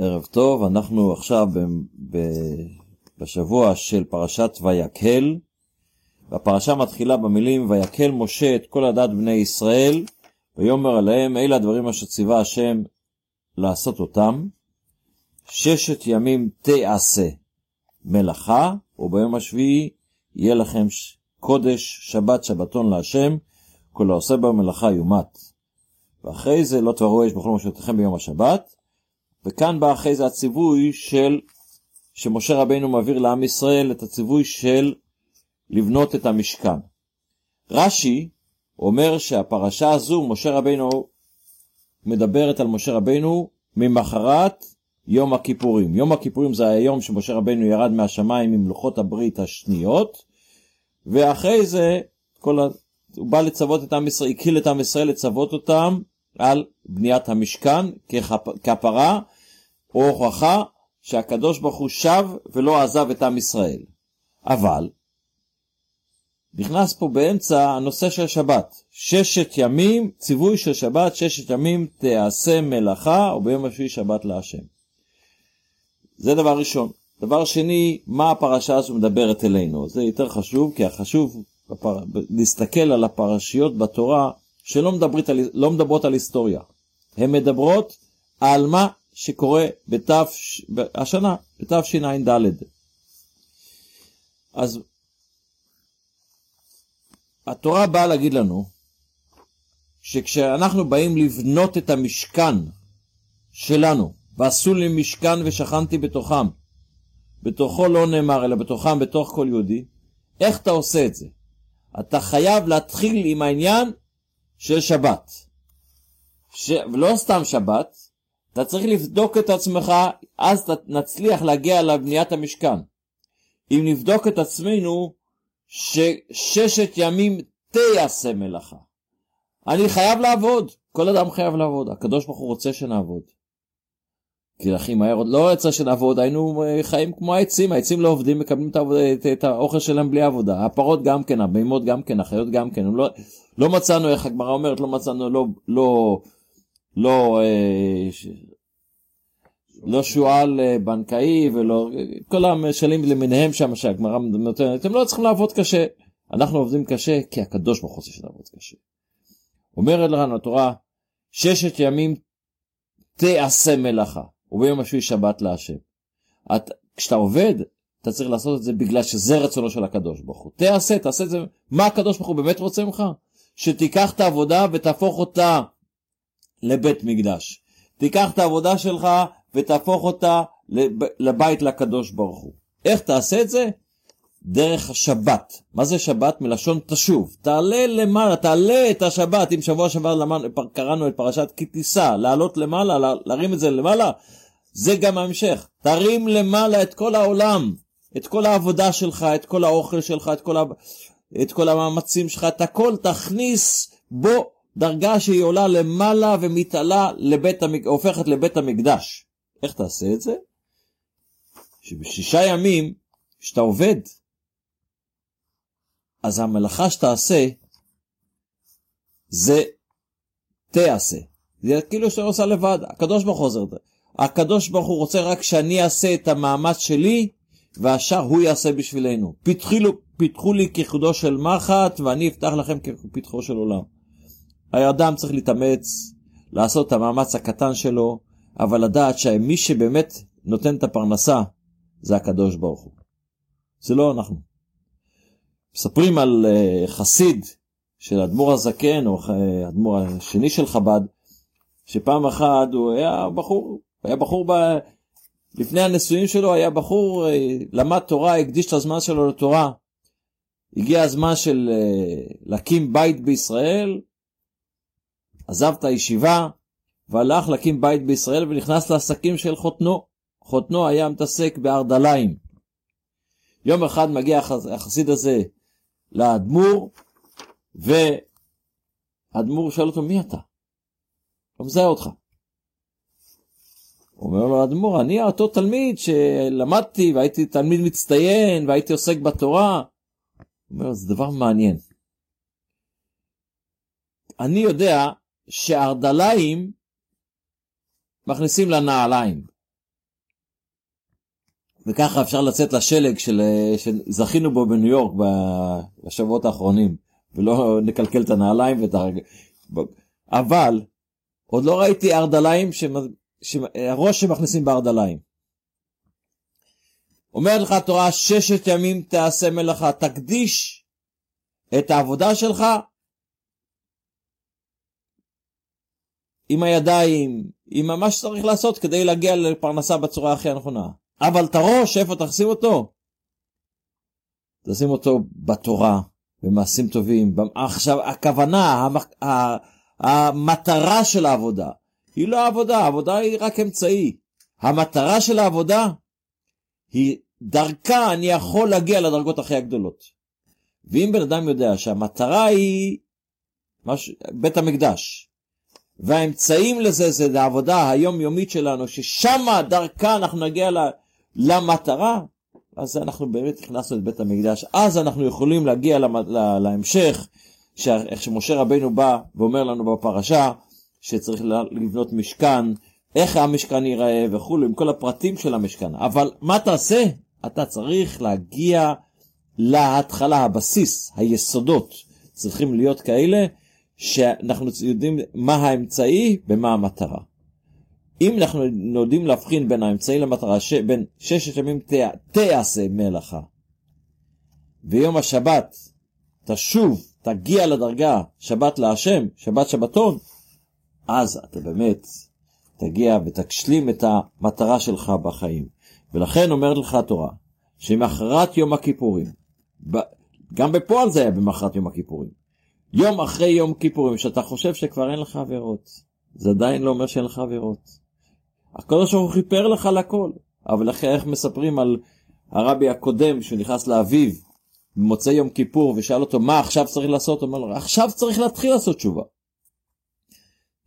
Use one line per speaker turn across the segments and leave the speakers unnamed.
ערב טוב, אנחנו עכשיו ב, ב, בשבוע של פרשת ויקהל, והפרשה מתחילה במילים ויקהל משה את כל הדת בני ישראל, ויאמר עליהם אלה הדברים אשר ציווה השם לעשות אותם. ששת ימים תעשה מלאכה, וביום השביעי יהיה לכם קודש שבת שבתון להשם, כל העושה במלאכה יומת. ואחרי זה לא תברו אש בכל משפטיכם ביום השבת, וכאן בא אחרי זה הציווי של, שמשה רבינו מעביר לעם ישראל את הציווי של לבנות את המשכן. רש"י אומר שהפרשה הזו, משה רבינו מדברת על משה רבינו ממחרת יום הכיפורים. יום הכיפורים זה היום שמשה רבינו ירד מהשמיים עם לוחות הברית השניות, ואחרי זה כל ה... הוא בא לצוות את עם ישראל, הקיל את עם ישראל לצוות אותם על בניית המשכן ככפרה או הוכחה שהקדוש ברוך הוא שב ולא עזב את עם ישראל. אבל נכנס פה באמצע הנושא של שבת. ששת ימים, ציווי של שבת, ששת ימים תעשה מלאכה, וביום השביעי שבת להשם. זה דבר ראשון. דבר שני, מה הפרשה הזו מדברת אלינו? זה יותר חשוב, כי החשוב בפר... להסתכל על הפרשיות בתורה שלא מדברת על, לא מדברות על היסטוריה. הן מדברות על מה שקורה בתף, השנה, בתשע"ד. אז התורה באה להגיד לנו שכשאנחנו באים לבנות את המשכן שלנו, ועשו לי משכן ושכנתי בתוכם, בתוכו לא נאמר אלא בתוכם בתוך כל יהודי, איך אתה עושה את זה? אתה חייב להתחיל עם העניין של שבת. ש... ולא סתם שבת, אתה צריך לבדוק את עצמך, אז נצליח להגיע לבניית המשכן. אם נבדוק את עצמנו, שששת ימים תעשה מלאכה. אני חייב לעבוד, כל אדם חייב לעבוד, הקדוש ברוך הוא רוצה שנעבוד. כי הכי מהר עוד לא יצא שנעבוד, היינו אה, חיים כמו העצים, העצים לא עובדים, מקבלים את, את, את האוכל שלהם בלי עבודה. הפרות גם כן, הבהמות גם כן, החיות גם כן, לא, לא מצאנו, איך הגמרא אומרת, לא מצאנו, לא, לא, לא, אה. לא שועל אה, בנקאי ולא, כל המשלים למיניהם שם שהגמרא נותנת, אתם לא צריכים לעבוד קשה. אנחנו עובדים קשה כי הקדוש ברוך הוא רוצה שנעבוד קשה. אומרת לנו התורה, ששת ימים תעשה מלאכה. וביום השביעי שבת להשם. את, כשאתה עובד, אתה צריך לעשות את זה בגלל שזה רצונו של הקדוש ברוך הוא. תעשה, תעשה את זה. מה הקדוש ברוך הוא באמת רוצה ממך? שתיקח את העבודה ותהפוך אותה לבית מקדש. תיקח את העבודה שלך ותהפוך אותה לבית לקדוש ברוך הוא. איך תעשה את זה? דרך השבת. מה זה שבת? מלשון תשוב. תעלה למעלה, תעלה את השבת. אם שבוע שעבר קראנו את פרשת כי תישא, לעלות למעלה, להרים את זה למעלה, זה גם ההמשך. תרים למעלה את כל העולם, את כל העבודה שלך, את כל האוכל שלך, את כל, ה... את כל המאמצים שלך, את הכל תכניס בו דרגה שהיא עולה למעלה ומתעלה, לבית המק... הופכת לבית המקדש. איך תעשה את זה? שבשישה ימים, כשאתה עובד, אז המלאכה שתעשה, זה תעשה. זה כאילו שאתה עושה לבד, הקדוש ברוך הוא עוזר. הקדוש ברוך הוא רוצה רק שאני אעשה את המאמץ שלי, והשאר הוא יעשה בשבילנו. פיתחו, פיתחו לי כחודו של מחט, ואני אפתח לכם כפתחו של עולם. האדם צריך להתאמץ, לעשות את המאמץ הקטן שלו, אבל לדעת שמי שבאמת נותן את הפרנסה, זה הקדוש ברוך הוא. זה לא אנחנו. מספרים על uh, חסיד של אדמו"ר הזקן, או אדמו"ר השני של חב"ד, שפעם אחת הוא היה בחור, היה בחור ב... לפני הנישואים שלו היה בחור, uh, למד תורה, הקדיש את הזמן שלו לתורה. הגיע הזמן של להקים בית בישראל, עזב את הישיבה והלך להקים בית בישראל ונכנס לעסקים של חותנו. חותנו היה מתעסק בארדליים. יום אחד מגיע החסיד הזה לאדמו"ר, והאדמו"ר שואל אותו, מי אתה? לא מזהה אותך. אומר לו האדמו"ר, אני אותו תלמיד שלמדתי והייתי תלמיד מצטיין והייתי עוסק בתורה. הוא אומר, זה דבר מעניין. אני יודע שארדליים מכניסים לנעליים. וככה אפשר לצאת לשלג של, שזכינו בו בניו יורק בשבועות האחרונים, ולא נקלקל את הנעליים ואת הרגל. אבל עוד לא ראיתי ארדליים, ראש שמכניסים בארדליים. אומרת לך התורה, ששת ימים תעשה מלאכה, תקדיש את העבודה שלך עם הידיים, עם מה שצריך לעשות כדי להגיע לפרנסה בצורה הכי הנכונה. אבל את הראש, איפה תשים אותו? תשים אותו בתורה, במעשים טובים. עכשיו, הכוונה, המטרה של העבודה, היא לא העבודה, העבודה היא רק אמצעי. המטרה של העבודה היא דרכה אני יכול להגיע לדרגות הכי הגדולות. ואם בן אדם יודע שהמטרה היא מש... בית המקדש, והאמצעים לזה זה העבודה היומיומית שלנו, ששם דרכה אנחנו נגיע למטרה, אז אנחנו באמת הכנסנו את בית המקדש. אז אנחנו יכולים להגיע להמשך, איך שמשה רבנו בא ואומר לנו בפרשה, שצריך לבנות משכן, איך המשכן ייראה וכולי, עם כל הפרטים של המשכן. אבל מה תעשה? אתה צריך להגיע להתחלה, הבסיס, היסודות צריכים להיות כאלה שאנחנו יודעים מה האמצעי ומה המטרה. אם אנחנו יודעים להבחין בין האמצעי למטרה, ש... בין ששת ימים תעשה מלאכה, ויום השבת תשוב, תגיע לדרגה שבת להשם, שבת שבתון, אז אתה באמת תגיע ותשלים את המטרה שלך בחיים. ולכן אומרת לך התורה, שמחרת יום הכיפורים, גם בפועל זה היה במחרת יום הכיפורים, יום אחרי יום כיפורים, שאתה חושב שכבר אין לך עבירות, זה עדיין לא אומר שאין לך עבירות. הקדוש ברוך הוא כיפר לך לכל, אבל איך מספרים על הרבי הקודם שנכנס לאביו במוצאי יום כיפור ושאל אותו מה עכשיו צריך לעשות, הוא אומר לו עכשיו צריך להתחיל לעשות תשובה.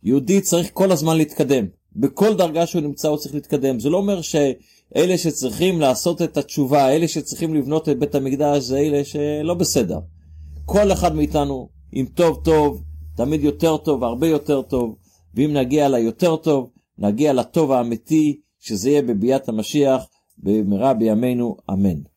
יהודי צריך כל הזמן להתקדם, בכל דרגה שהוא נמצא הוא צריך להתקדם, זה לא אומר שאלה שצריכים לעשות את התשובה, אלה שצריכים לבנות את בית המקדש זה אלה שלא בסדר. כל אחד מאיתנו עם טוב טוב, תמיד יותר טוב, הרבה יותר טוב, ואם נגיע ליותר טוב, נגיע לטוב האמיתי, שזה יהיה בביאת המשיח, במהרה בימינו, אמן.